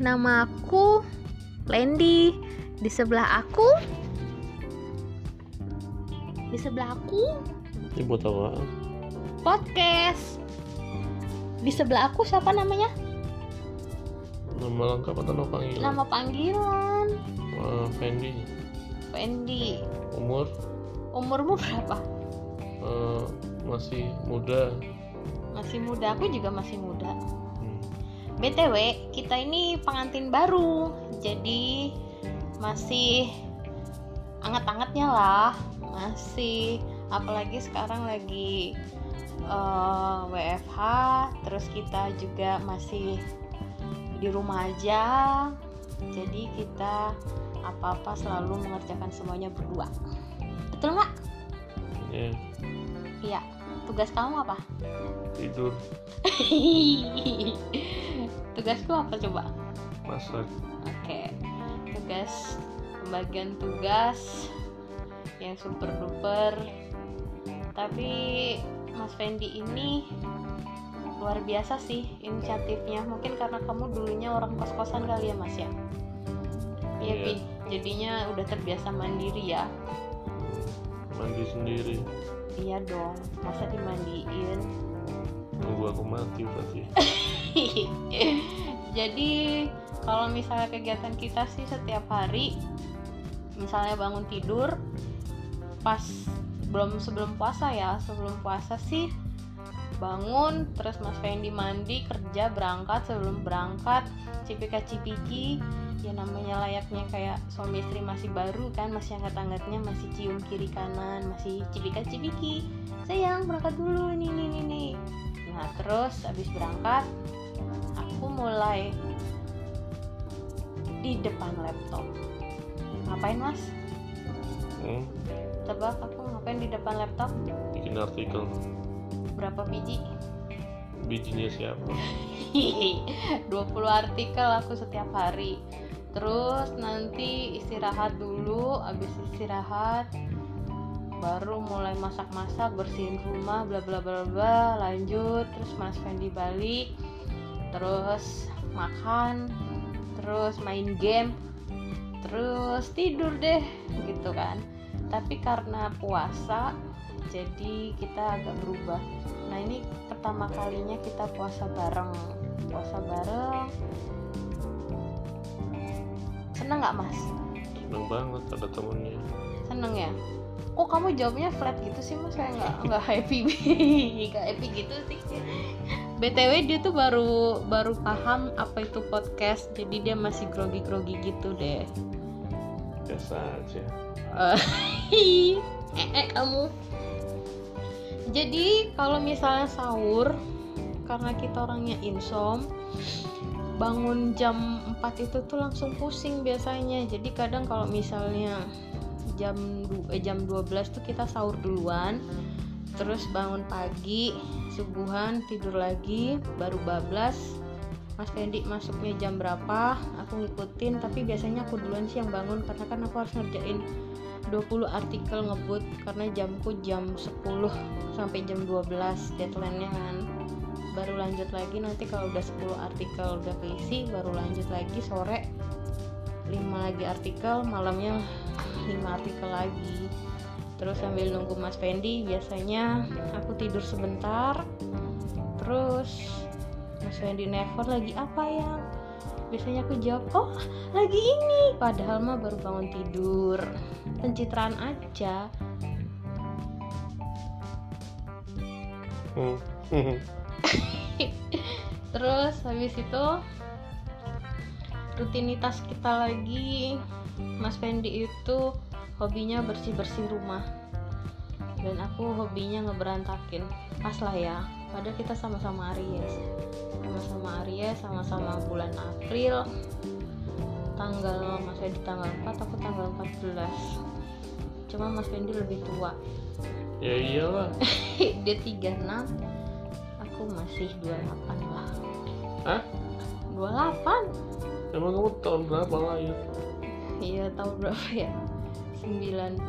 nama aku Lendi. Di sebelah aku Di sebelah aku Ini buat apa? podcast. Di sebelah aku siapa namanya? Nama lengkap atau nama panggilan? Nama panggilan Ah, Fendi. Fendi. Umur Umurmu berapa? eh, masih muda. Masih muda. Aku juga masih muda. BTW, kita ini pengantin baru. Jadi masih anget-angetnya lah. Masih apalagi sekarang lagi eh, WFH, terus kita juga masih di rumah aja. Jadi kita apa-apa selalu mengerjakan semuanya berdua. Betul nggak? Ya, Iya. Tugas kamu apa? tidur, Tugasku apa coba? masak. Oke, tugas pembagian tugas yang super duper. Tapi Mas Fendi ini luar biasa sih inisiatifnya. Mungkin karena kamu dulunya orang kos-kosan kali ya Mas ya. Iya. Pi. Jadinya udah terbiasa mandiri ya. Mandi sendiri. Iya dong, masa dimandiin. Nunggu aku mati berarti. Jadi kalau misalnya kegiatan kita sih setiap hari, misalnya bangun tidur, pas belum sebelum puasa ya, sebelum puasa sih bangun, terus Mas Fendi mandi, kerja, berangkat, sebelum berangkat, cipika cipiki, ya namanya layaknya kayak suami istri masih baru kan, masih angkat-angkatnya, masih cium kiri kanan, masih cipika cipiki, sayang berangkat dulu ini ini ini. Nah terus abis berangkat, aku mulai di depan laptop. Ngapain mas? Hmm. Tebak aku ngapain di depan laptop? Bikin artikel. Berapa biji? Bijinya siapa? 20 artikel aku setiap hari terus nanti istirahat dulu abis istirahat baru mulai masak-masak bersihin rumah bla bla bla bla lanjut terus Mas Fendi balik terus makan terus main game terus tidur deh gitu kan. Tapi karena puasa jadi kita agak berubah. Nah ini pertama kalinya kita puasa bareng. Puasa bareng. Seneng nggak mas? Seneng banget ada temennya. seneng ya? Kok kamu jawabnya flat gitu sih mas? Saya nggak nggak happy. Nggak happy gitu sih btw dia tuh baru baru paham apa itu podcast jadi dia masih grogi grogi gitu deh. Biasa aja. eh eh kamu. Jadi kalau misalnya sahur karena kita orangnya insom bangun jam 4 itu tuh langsung pusing biasanya. Jadi kadang kalau misalnya jam eh, jam 12 tuh kita sahur duluan terus bangun pagi subuhan tidur lagi baru bablas. Mas Fendi masuknya jam berapa aku ngikutin tapi biasanya aku duluan sih yang bangun karena kan aku harus ngerjain 20 artikel ngebut karena jamku jam 10 sampai jam 12 deadline-nya kan. Baru lanjut lagi nanti kalau udah 10 artikel udah keisi baru lanjut lagi sore 5 lagi artikel malamnya 5 artikel lagi terus sambil nunggu Mas Fendi biasanya aku tidur sebentar. Terus Mas Fendi nelfon lagi apa ya biasanya aku jawab oh lagi ini. Padahal mah baru bangun tidur. Pencitraan aja. Hmm. terus habis itu rutinitas kita lagi. Mas Fendi itu hobinya bersih-bersih rumah. Dan aku hobinya ngeberantakin. Pas lah ya padahal kita sama-sama Aries. Sama-sama Aries sama-sama bulan April. Tanggal Mas Fendi tanggal 4 aku tanggal 14 cuma Mas Fendi lebih tua. Ya iyalah. dia 36 aku masih 28 lah. Hah? 28 Emang kamu tahun berapa lahir? iya tahun berapa ya 90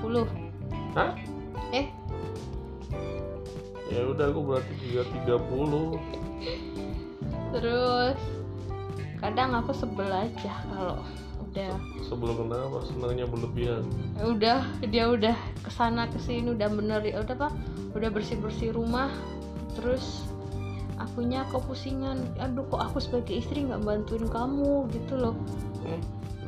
Hah? eh? Ya udah aku berarti juga 30 terus kadang aku sebel aja kalau udah sebelum kenapa? Senangnya berlebihan. Udah dia udah ke sana ke sini udah bener. Ya udah pak. Udah bersih bersih rumah. Terus akunya kepusingan aduh kok aku sebagai istri nggak bantuin kamu? Gitu loh. Hmm.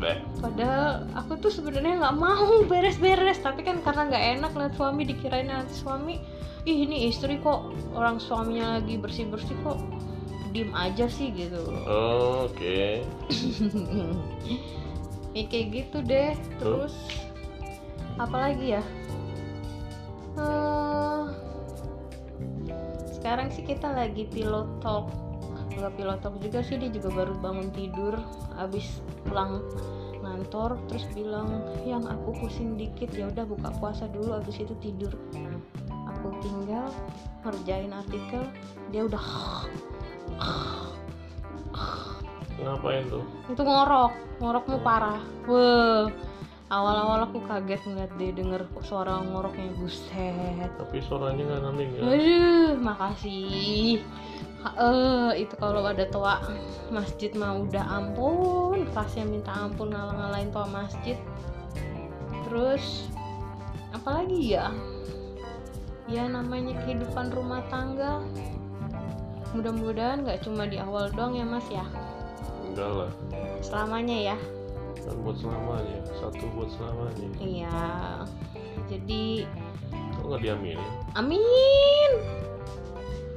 Bleh. padahal aku tuh sebenarnya nggak mau beres-beres tapi kan karena nggak enak lihat suami dikirain nanti suami ih ini istri kok orang suaminya lagi bersih-bersih kok diem aja sih gitu. Oh, oke. Ya kayak gitu deh. Terus apalagi ya? Eh, sekarang sih kita lagi pilot talk nggak pilot talk juga sih dia juga baru bangun tidur abis pulang ngantor terus bilang yang aku pusing dikit ya udah buka puasa dulu abis itu tidur. Aku tinggal ngerjain artikel dia udah ngapain tuh? Itu ngorok ngorokmu parah. Wah awal-awal aku kaget ngeliat dia denger suara ngoroknya buset. Tapi suaranya nggak nanding ya? Aduh makasih eh, itu kalau ada toa masjid mah udah ampun pasnya minta ampun ngalang-ngalain toa masjid. Terus apalagi ya? Ya namanya kehidupan rumah tangga. Mudah-mudahan nggak cuma di awal doang ya mas ya? Enggak lah. Selamanya ya? Kan buat selamanya satu buat selamanya. Iya. Jadi kok nggak diaminin? Amin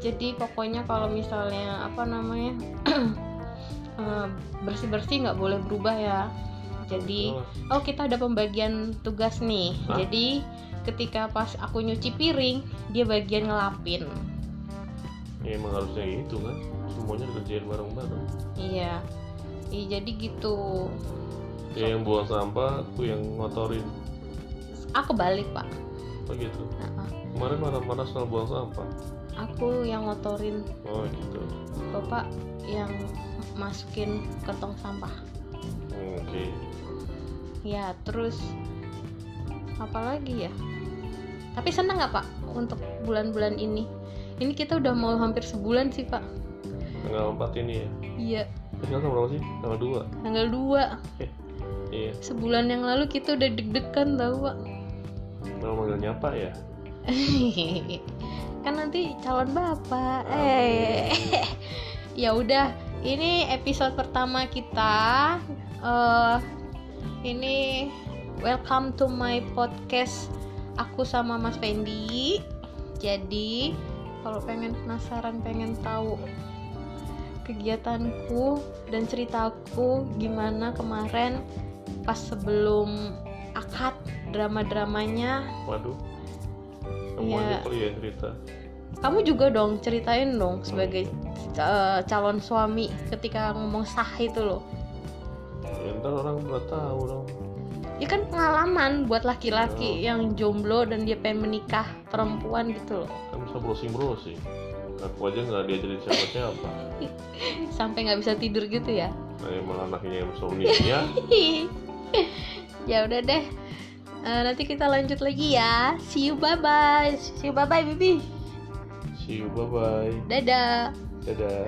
jadi pokoknya kalau misalnya apa namanya bersih bersih nggak boleh berubah ya. Jadi oh kita ada pembagian tugas nih. Hah? jadi ketika pas aku nyuci piring dia bagian ngelapin. Ya emang harusnya gitu kan? Semuanya dikerjain bareng-bareng. Iya. Iya jadi gitu. Ya yang buang sampah aku yang ngotorin. Aku balik pak. Begitu Nah, kemarin marah-marah soal buang sampah aku yang ngotorin. Oh gitu. Bapak yang masukin ke tong sampah. Hmm, oke. Ya terus apalagi ya? Tapi senang nggak pak untuk bulan-bulan ini? Ini kita udah mau hampir sebulan sih pak. Tanggal 4 ini ya? Iya. Tanggal berapa sih? Tanggal 2 tanggal 2 iya. Sebulan yang lalu kita udah deg-degan tau pak. Mau manggil nyapa ya kan nanti calon bapak. Eh ya udah ini episode pertama kita eh ini welcome to my podcast aku sama Mas Fendi. Jadi kalau pengen penasaran pengen tahu kegiatanku dan ceritaku gimana kemarin pas sebelum akad drama-dramanya. Waduh. Iya. aja kali ya cerita kamu juga dong ceritain dong sebagai uh, calon suami ketika ngomong sah itu loh. Ya ntar orang udah tahu dong. Ya kan pengalaman buat laki-laki yang jomblo dan dia pengen menikah perempuan gitu loh. Kan bisa browsing browsing aku aja nggak diajarin siapa siapa sampai nggak bisa tidur gitu ya? Nah emang anaknya insomnia ya udah deh. Eh, nanti kita lanjut lagi ya. See you bye bye see you bye bye bibi see you bye bye dadah dadah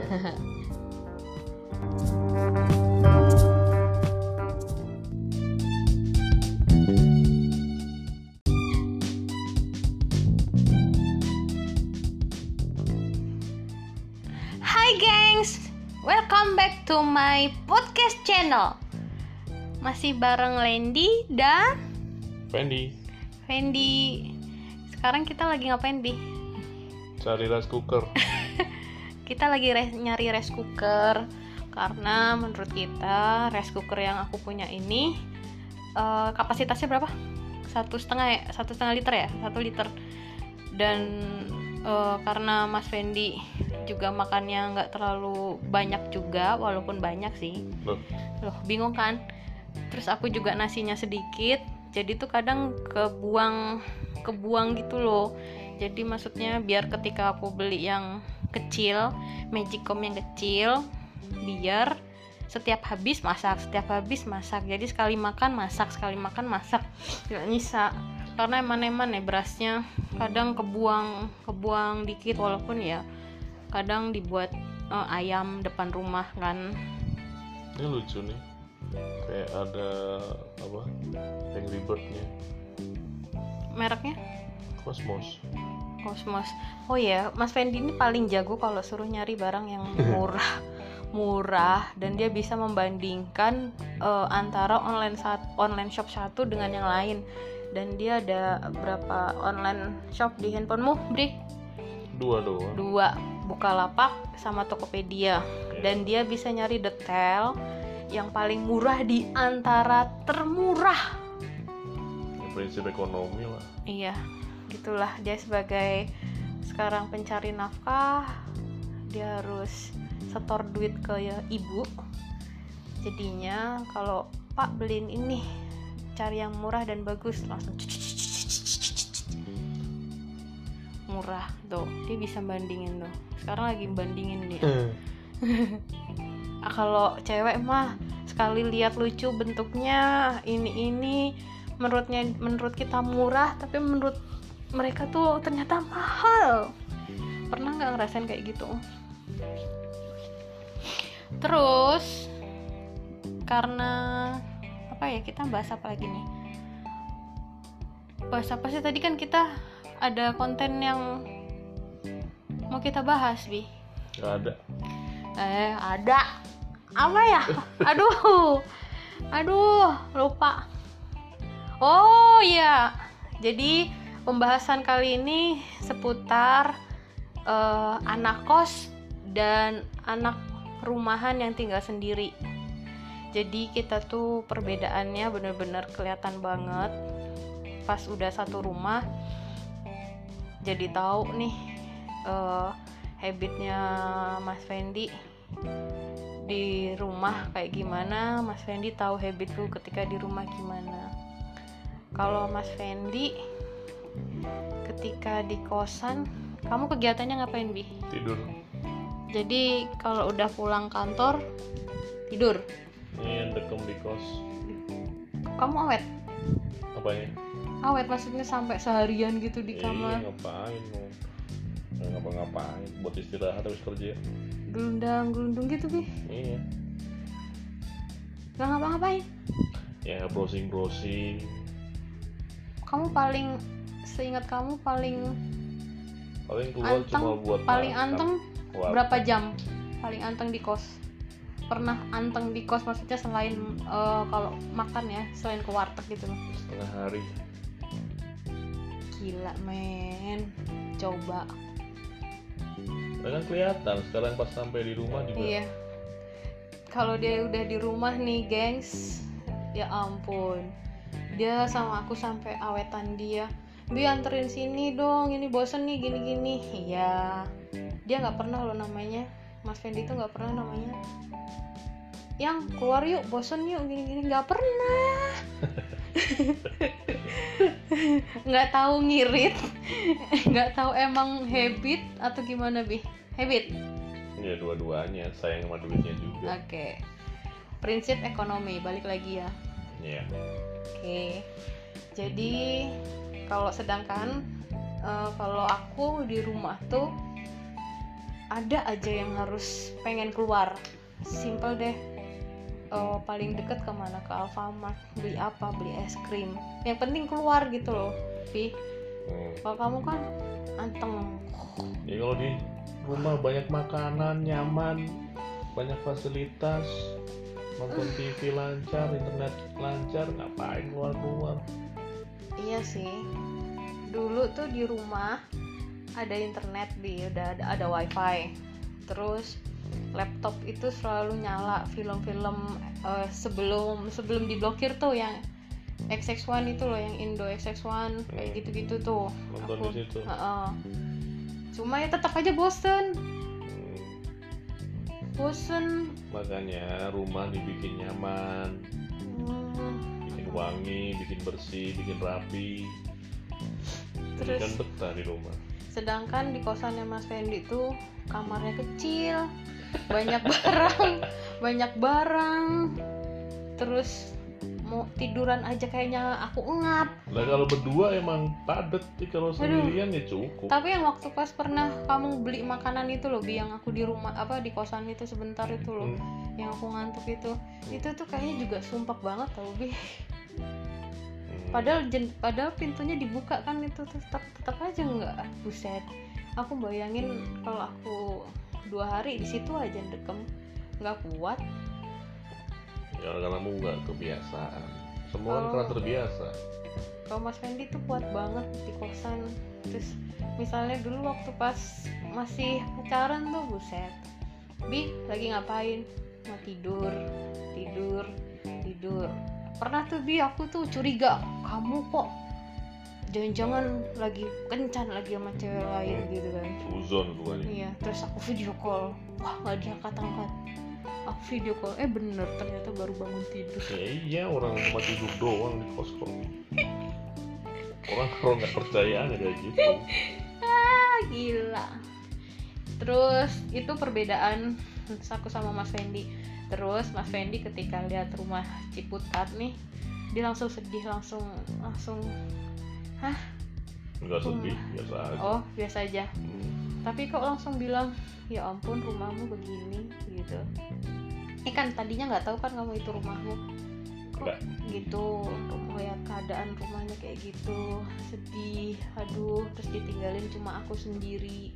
to my podcast channel. Masih bareng Lendi dan Fendi Fendi. Sekarang kita lagi ngapain di? Cari rice cooker. Kita lagi res- nyari rice cooker. Karena menurut kita rice cooker yang aku punya ini eh, kapasitasnya berapa? Satu setengah ya, satu setengah liter ya, satu liter. Dan eh, karena Mas Fendi juga makannya nggak terlalu banyak juga, walaupun banyak sih. Loh, loh bingung kan? Terus aku juga nasinya sedikit jadi tuh kadang kebuang kebuang gitu loh jadi maksudnya biar ketika aku beli yang kecil magicom yang kecil biar setiap habis masak setiap habis masak. Jadi sekali makan masak sekali makan masak. Nggak nyisa. Karena eman-eman ya berasnya. Kadang kebuang kebuang dikit walaupun ya kadang dibuat eh, ayam depan rumah kan. Ini lucu nih. Kayak ada apa Angry Bird-nya. Mereknya Cosmos Cosmos oh ya Mas Fendi ini paling jago kalau suruh nyari barang yang murah murah dan dia bisa membandingkan eh, antara online saat online shop satu dengan yang lain. Dan dia ada berapa online shop di handphonemu Bri? Dua doang. Dua. Bukalapak sama Tokopedia. Dan dia bisa nyari detail yang paling murah di antara termurah. Ya, prinsip ekonomi lah. Iya gitulah. Dia sebagai sekarang pencari nafkah dia harus setor duit ke ya, ibu. Jadinya kalau pak beliin ini cari yang murah dan bagus langsung murah. Tuh dia bisa bandingin tuh. Sekarang lagi bandingin dia. Ah, kalau cewek mah sekali lihat lucu bentuknya ini ini menurutnya menurut kita murah tapi menurut mereka tuh ternyata mahal pernah nggak ngerasain kayak gitu terus karena apa ya kita bahas apa lagi nih bahas apa sih tadi kan kita ada konten yang mau kita bahas bi nggak ada Eh, ada. Apa ya? Aduh. Aduh, lupa. Oh iya. Jadi pembahasan kali ini seputar eh, anak kos dan anak rumahan yang tinggal sendiri. Jadi kita tuh perbedaannya bener-bener kelihatan banget pas udah satu rumah. Jadi tahu nih eh, habitnya Mas Fendi di rumah kayak gimana Mas Fendi tahu habitku ketika di rumah gimana kalau Mas Fendi ketika di kosan kamu kegiatannya ngapain bi? Tidur. Jadi kalau udah pulang kantor tidur. Ini yang dekem di kos. Kamu awet? Apanya awet maksudnya sampai seharian gitu di Iya, kamar. ngapain mau? Ngapa-ngapain buat istirahat habis kerja. Gelundang gelundung gitu bi? Iya. Nggak ngapa-ngapain? Ya browsing browsing kamu paling seingat kamu paling paling keluar anteng cuma buat paling makan. anteng berapa jam? Paling anteng di kos. Pernah anteng di kos maksudnya selain eh, kalau makan ya selain ke warteg gitu. Loh setengah hari. Gila men. Coba. Kan kelihatan sekarang pas sampai di rumah juga. Iya. Kalau dia udah di rumah nih gengs ya ampun. Dia sama aku sampai awetan dia bi anterin sini dong ini bosen nih gini gini iya. Dia nggak pernah lo namanya. Mas Fendi tuh nggak pernah namanya. Yang keluar yuk bosen yuk gini gini nggak pernah. Nggak tahu ngirit. Nggak tahu emang habit atau gimana bi? Habit? Ya dua-duanya sayang sama duitnya juga. Oke. Prinsip ekonomi balik lagi ya. ya Oke. Jadi kalau sedangkan eh, kalau aku di rumah tuh ada aja yang harus pengen keluar. Simple deh. Eh, paling deket ke mana ke Alfamart beli apa beli es krim yang penting keluar gitu loh Pi Hmm. kalau kamu kan anteng ya kalau di rumah banyak makanan nyaman banyak fasilitas nonton TV lancar internet lancar ngapain keluar keluar Iya sih. Dulu tuh di rumah ada internet di udah ada, ada wifi. Terus laptop itu selalu nyala film-film eh, sebelum sebelum diblokir tuh yang XX1 itu loh yang Indo XX1 kayak Hmm. gitu-gitu tuh. nonton Aku- di situ Heeh. Cuma ya tetap aja bosen. Hmm. Bosen. makanya rumah dibikin nyaman wangi bikin bersih bikin rapi. Terus? kan betah di rumah. sedangkan di kosannya Mas Fendi tuh kamarnya kecil. Banyak barang banyak barang. Terus mau tiduran aja kayaknya aku ngap. Nah kalau berdua emang padet sih kalau sendirian ya cukup. tapi yang waktu pas pernah kamu beli makanan itu loh bi yang aku di rumah apa di kosan itu sebentar itu loh Hmm. yang aku ngantuk itu. Itu tuh kayaknya juga sumpah banget tau bi Hmm. padahal jen, padahal pintunya dibuka kan itu tetap tetap aja nggak buset. Aku bayangin kalau aku dua hari di situ aja dekem nggak kuat. Ya karena kamu nggak kebiasaan. Semua kan Oh. karena terbiasa. Kalau Mas Fendi tuh kuat banget di kosan. Terus misalnya dulu waktu pas masih pacaran tuh buset. Bi lagi ngapain? Mau tidur tidur tidur pernah tuh bi aku tuh curiga kamu kok jangan-jangan lagi kencan lagi sama cewek lain gitu kan. Uzon bukannya iya terus aku video call. Wah nggak diangkat angkat aku video call eh bener ternyata baru bangun tidur. Ya iya orang cuma tidur doang di kos kok. Orang kalau nggak percayaan ya kayak gitu. Ah gila. Terus itu perbedaan aku sama Mas Fendi terus Mas Fendi ketika lihat rumah Ciputat nih dia langsung sedih langsung langsung nggak sedih biasa aja. Oh biasa aja. Hmm. tapi kok langsung bilang ya ampun rumahmu begini gitu. Eh kan tadinya nggak tahu kan kamu itu rumahmu kok Nggak. gitu lihat keadaan rumahnya kayak gitu. Sedih aduh terus ditinggalin cuma aku sendiri.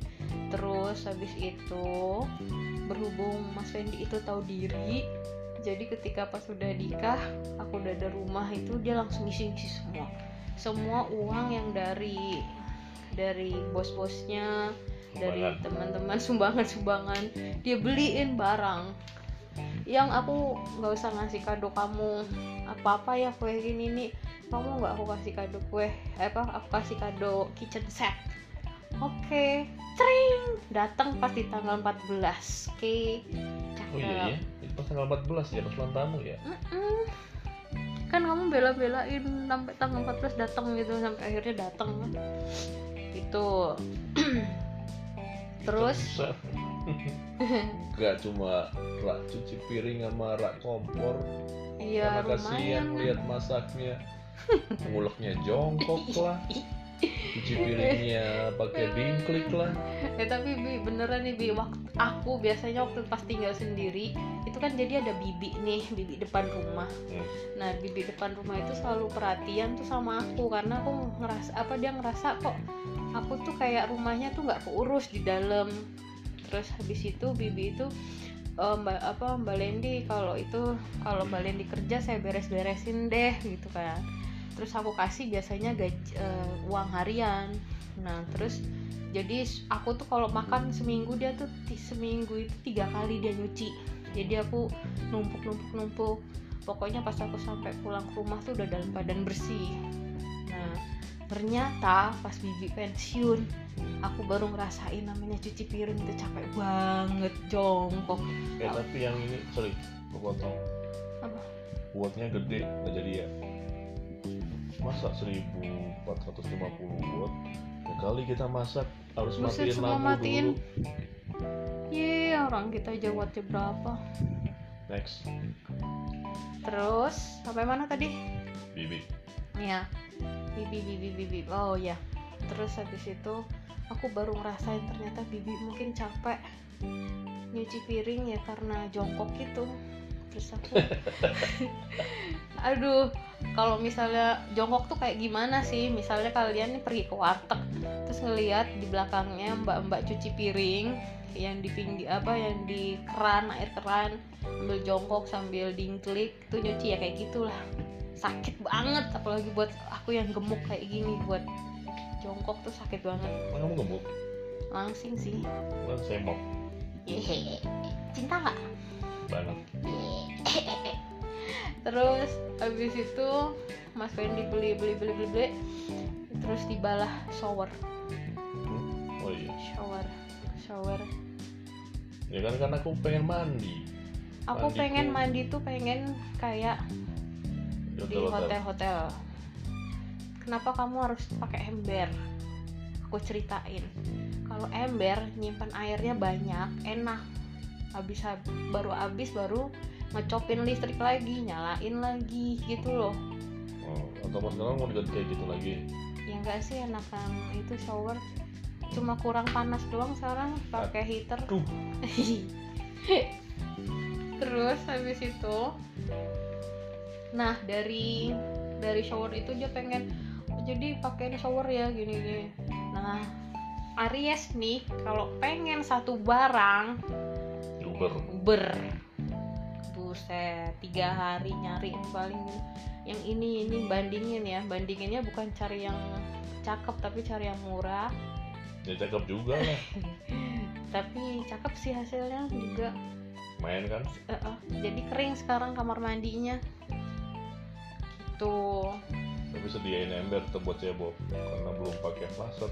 Terus habis itu berhubung Mas Fendi itu tahu diri jadi ketika pas udah nikah aku udah ada rumah itu dia langsung ngisi-ngisi semua. Semua uang yang dari dari bos-bosnya dari teman-teman sumbangan-sumbangan dia beliin barang yang aku nggak usah ngasih kado kamu apa-apa ya kue gini nih. Kamu nggak aku kasih kado kue eh, apa aku kasih kado kitchen set. Oke cering datang pas di tanggal 14 oke? Oh iya iya. Itu pas tanggal 14 ya pas ulang tamu ya? Mm-mm. kan kamu bela-belain sampai tanggal 14 datang gitu sampai akhirnya datang. Kan itu terus. Gak cuma rak cuci piring sama rak kompor. Iya karena kasihan lihat masaknya. Nguleknya jongkok lah. Cuci piringnya pakai dingklik lah. Ya tapi bi beneran nih bi. Waktu aku biasanya waktu pas tinggal sendiri itu kan jadi ada bibi nih bibi depan rumah. Hmm. nah bibi depan rumah itu selalu perhatian tuh sama aku karena aku ngerasa apa dia ngerasa kok aku tuh kayak rumahnya tuh nggak keurus di dalam terus habis itu bibi itu eh, mbak apa mbak Lendi kalau itu kalau mbak Lendi kerja saya beres-beresin deh gitu kan. Terus aku kasih biasanya gaji eh, uang harian. Nah terus jadi aku tuh kalau makan seminggu dia tuh seminggu itu tiga kali dia nyuci. Jadi aku numpuk numpuk numpuk pokoknya pas aku sampai pulang ke rumah tuh udah dalam badan bersih ternyata pas bibi pensiun aku baru ngerasain namanya cuci piring itu capek banget jongkok. Ya tapi yang ini sorry gue potong. Apa? buatnya gede nggak jadi ya? Masa 1450 watt ya kali kita masak harus Buset, matiin semua lampu matiin. dulu. Ye, orang kita aja wattnya berapa? Next. Terus sampai mana tadi? Bibi. Ya bibi bibi bibi. Oh ya terus habis itu aku baru ngerasain ternyata bibi mungkin capek nyuci piring ya karena jongkok gitu. Terus aku aduh kalau misalnya jongkok tuh kayak gimana sih? Misalnya kalian nih pergi ke warteg terus ngelihat di belakangnya mbak-mbak cuci piring yang di pinggir apa yang di keran air keran ambil jongkok sambil dingklik tuh nyuci ya kayak gitulah sakit banget apalagi buat aku yang gemuk kayak gini buat jongkok tuh sakit banget. Emang kamu gemuk? Langsing sih. Kan semok Yehe. cinta nggak? Banget. Terus habis itu Mas Fendi beli beli beli beli beli. Terus dibalah shower. Hmm? oh iya. Shower. Shower. Ya kan karena aku pengen mandi. Aku Mandiku. pengen mandi tuh pengen kayak di di hotel-hotel. Kenapa kamu harus pakai ember? Aku ceritain. Kalau ember nyimpan airnya banyak enak. Habis hab- baru habis baru ngecopin listrik lagi nyalain lagi gitu loh. Oh, atau mas sekarang mau diganti kayak gitu lagi? Ya enggak sih enakan itu shower. Cuma kurang panas doang sekarang pakai heater. Terus habis itu nah dari dari shower itu dia pengen "Oh, jadi pakai shower ya gini gini. Nah Aries nih kalau pengen satu barang Uber. Ber buset tiga hari nyari paling yang ini ini bandingin ya. Bandinginnya bukan cari yang cakep tapi cari yang murah. Ya cakep juga lah. Tapi cakep sih hasilnya juga. Main kan? Eh, eh, jadi kering sekarang kamar mandinya gitu. Tapi sediain ember tetap buat cebok karena belum pakai laser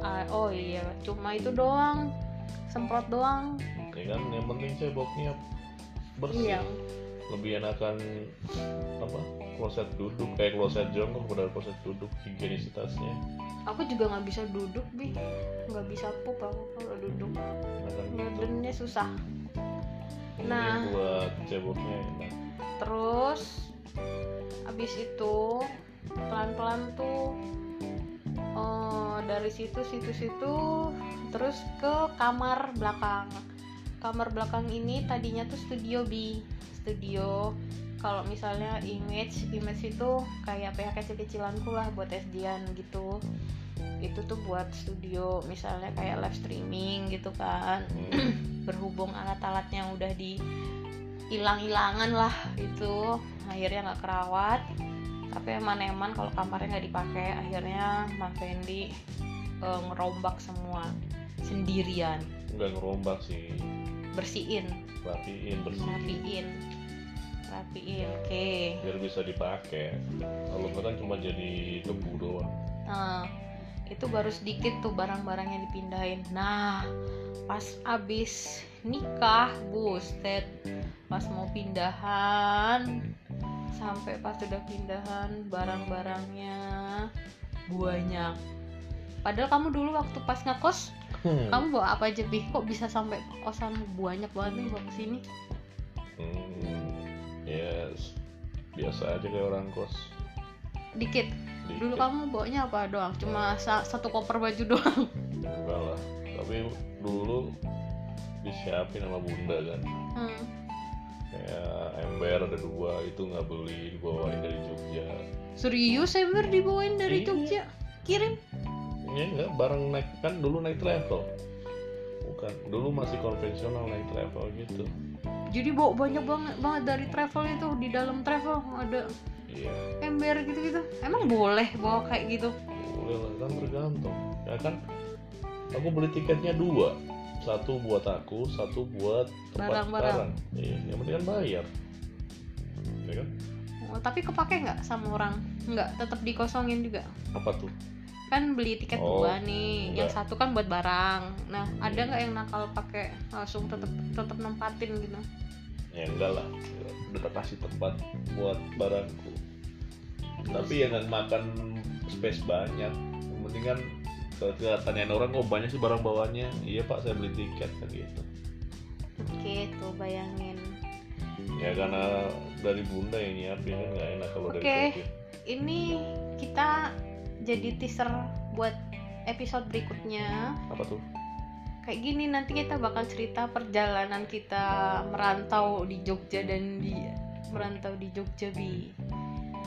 Ah, oh iya cuma itu doang semprot doang. Ya kan yang penting ceboknya bersih. Iya. Lebih enakan apa kloset duduk kayak kloset jongkok pada kloset duduk higienisitasnya aku juga nggak bisa duduk bi. Nggak bisa pup aku kalau duduk. Enakan gitu. Susah. Nah. buat ceboknya enak. Terus habis itu pelan-pelan tuh oh, dari situ situ situ terus ke kamar belakang. Kamar belakang ini tadinya tuh studio bi studio kalau misalnya image image itu kayak PH kecil-kecilanku lah buat SD-an gitu. Itu tuh buat studio misalnya kayak live streaming gitu kan. Berhubung alat-alat yang udah di hilang-hilangan lah itu akhirnya nggak kerawat. Tapi eman-eman kalau kamarnya nggak dipakai akhirnya Mas Fendi eh, ngerombak semua sendirian. Nggak ngerombak sih. Bersihin. Rapiin bersih rapiin rapiin oke. biar bisa dipakai. Kalau kan cuma jadi debu doang itu baru sedikit tuh barang-barang yang dipindahin. Nah, pas abis nikah, buset, pas mau pindahan, sampai pas udah pindahan barang-barangnya banyak. Padahal kamu dulu waktu pas ngekos, Hmm. kamu bawa apa aja bih? Kok bisa sampai kosan banyak banget nih bawa ke sini? Hmm, ya s- biasa aja kayak orang kos Dikit. Dikit. Dulu kamu bawanya apa doang? Cuma sa- satu koper baju doang. enggak lah tapi dulu disiapin sama bunda kan Hmm. kayak ember ada dua itu nggak beli dibawain dari Jogja Serius ember dibawain dari Iya. Jogja? Kirim? ya enggak bareng naik kan dulu naik travel bukan dulu masih konvensional naik travel gitu Jadi bawa banyak banget banget dari travel itu di dalam travel ada iya ember gitu-gitu. Emang boleh bawa kayak gitu? boleh lah kan tergantung ya kan aku beli tiketnya dua satu buat aku satu buat tempat Barang-barang. barang iya yang penting kan bayar ya kan Oh, tapi kepake nggak sama orang? Nggak, tetap dikosongin juga. apa tuh Kan beli tiket Oh, dua nih, yang enggak. satu kan buat barang. Nah, ada nggak yang nakal pakai langsung tetap tetap nempatin gitu? ya enggak lah udah kasih tempat buat barangku tapi ya nggak makan space banyak yang penting kan ketika tanyain orang oh banyak sih barang bawaannya iya pak saya beli tiket kan gitu Oke, tuh bayangin. ya karena dari bunda yang nyiapin kan nggak enak kalau dari Oke. Ini kita jadi teaser buat episode berikutnya. apa tuh kayak gini nanti kita bakal cerita perjalanan kita merantau di Jogja dan di merantau di Jogja bi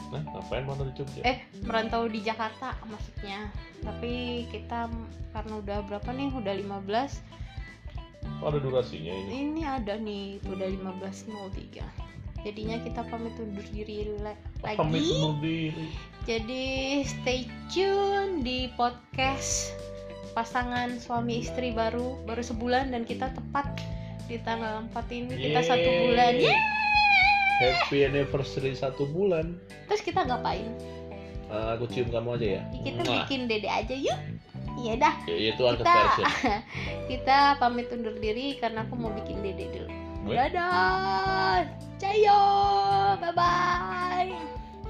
nah ngapain mana di Jogja? Eh merantau di Jakarta maksudnya. Tapi kita karena udah berapa nih? Udah 15 oh, ada durasinya ini? Ini ada nih udah 15.03 jadinya kita pamit undur diri la- pamit lagi. undur diri? Jadi stay tune di podcast pasangan suami istri baru baru sebulan dan kita tepat di tanggal 4 ini kita Yeay. satu bulan. Yeay. Happy anniversary satu bulan. Terus kita ngapain? Eh, aku cium kamu aja ya? Kita Mwah. bikin dede aja yuk. Iya dah. Ya, itu uncut kita kita pamit undur diri karena aku mau bikin dede dulu. Dadah. Cayo. Bye bye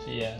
See ya.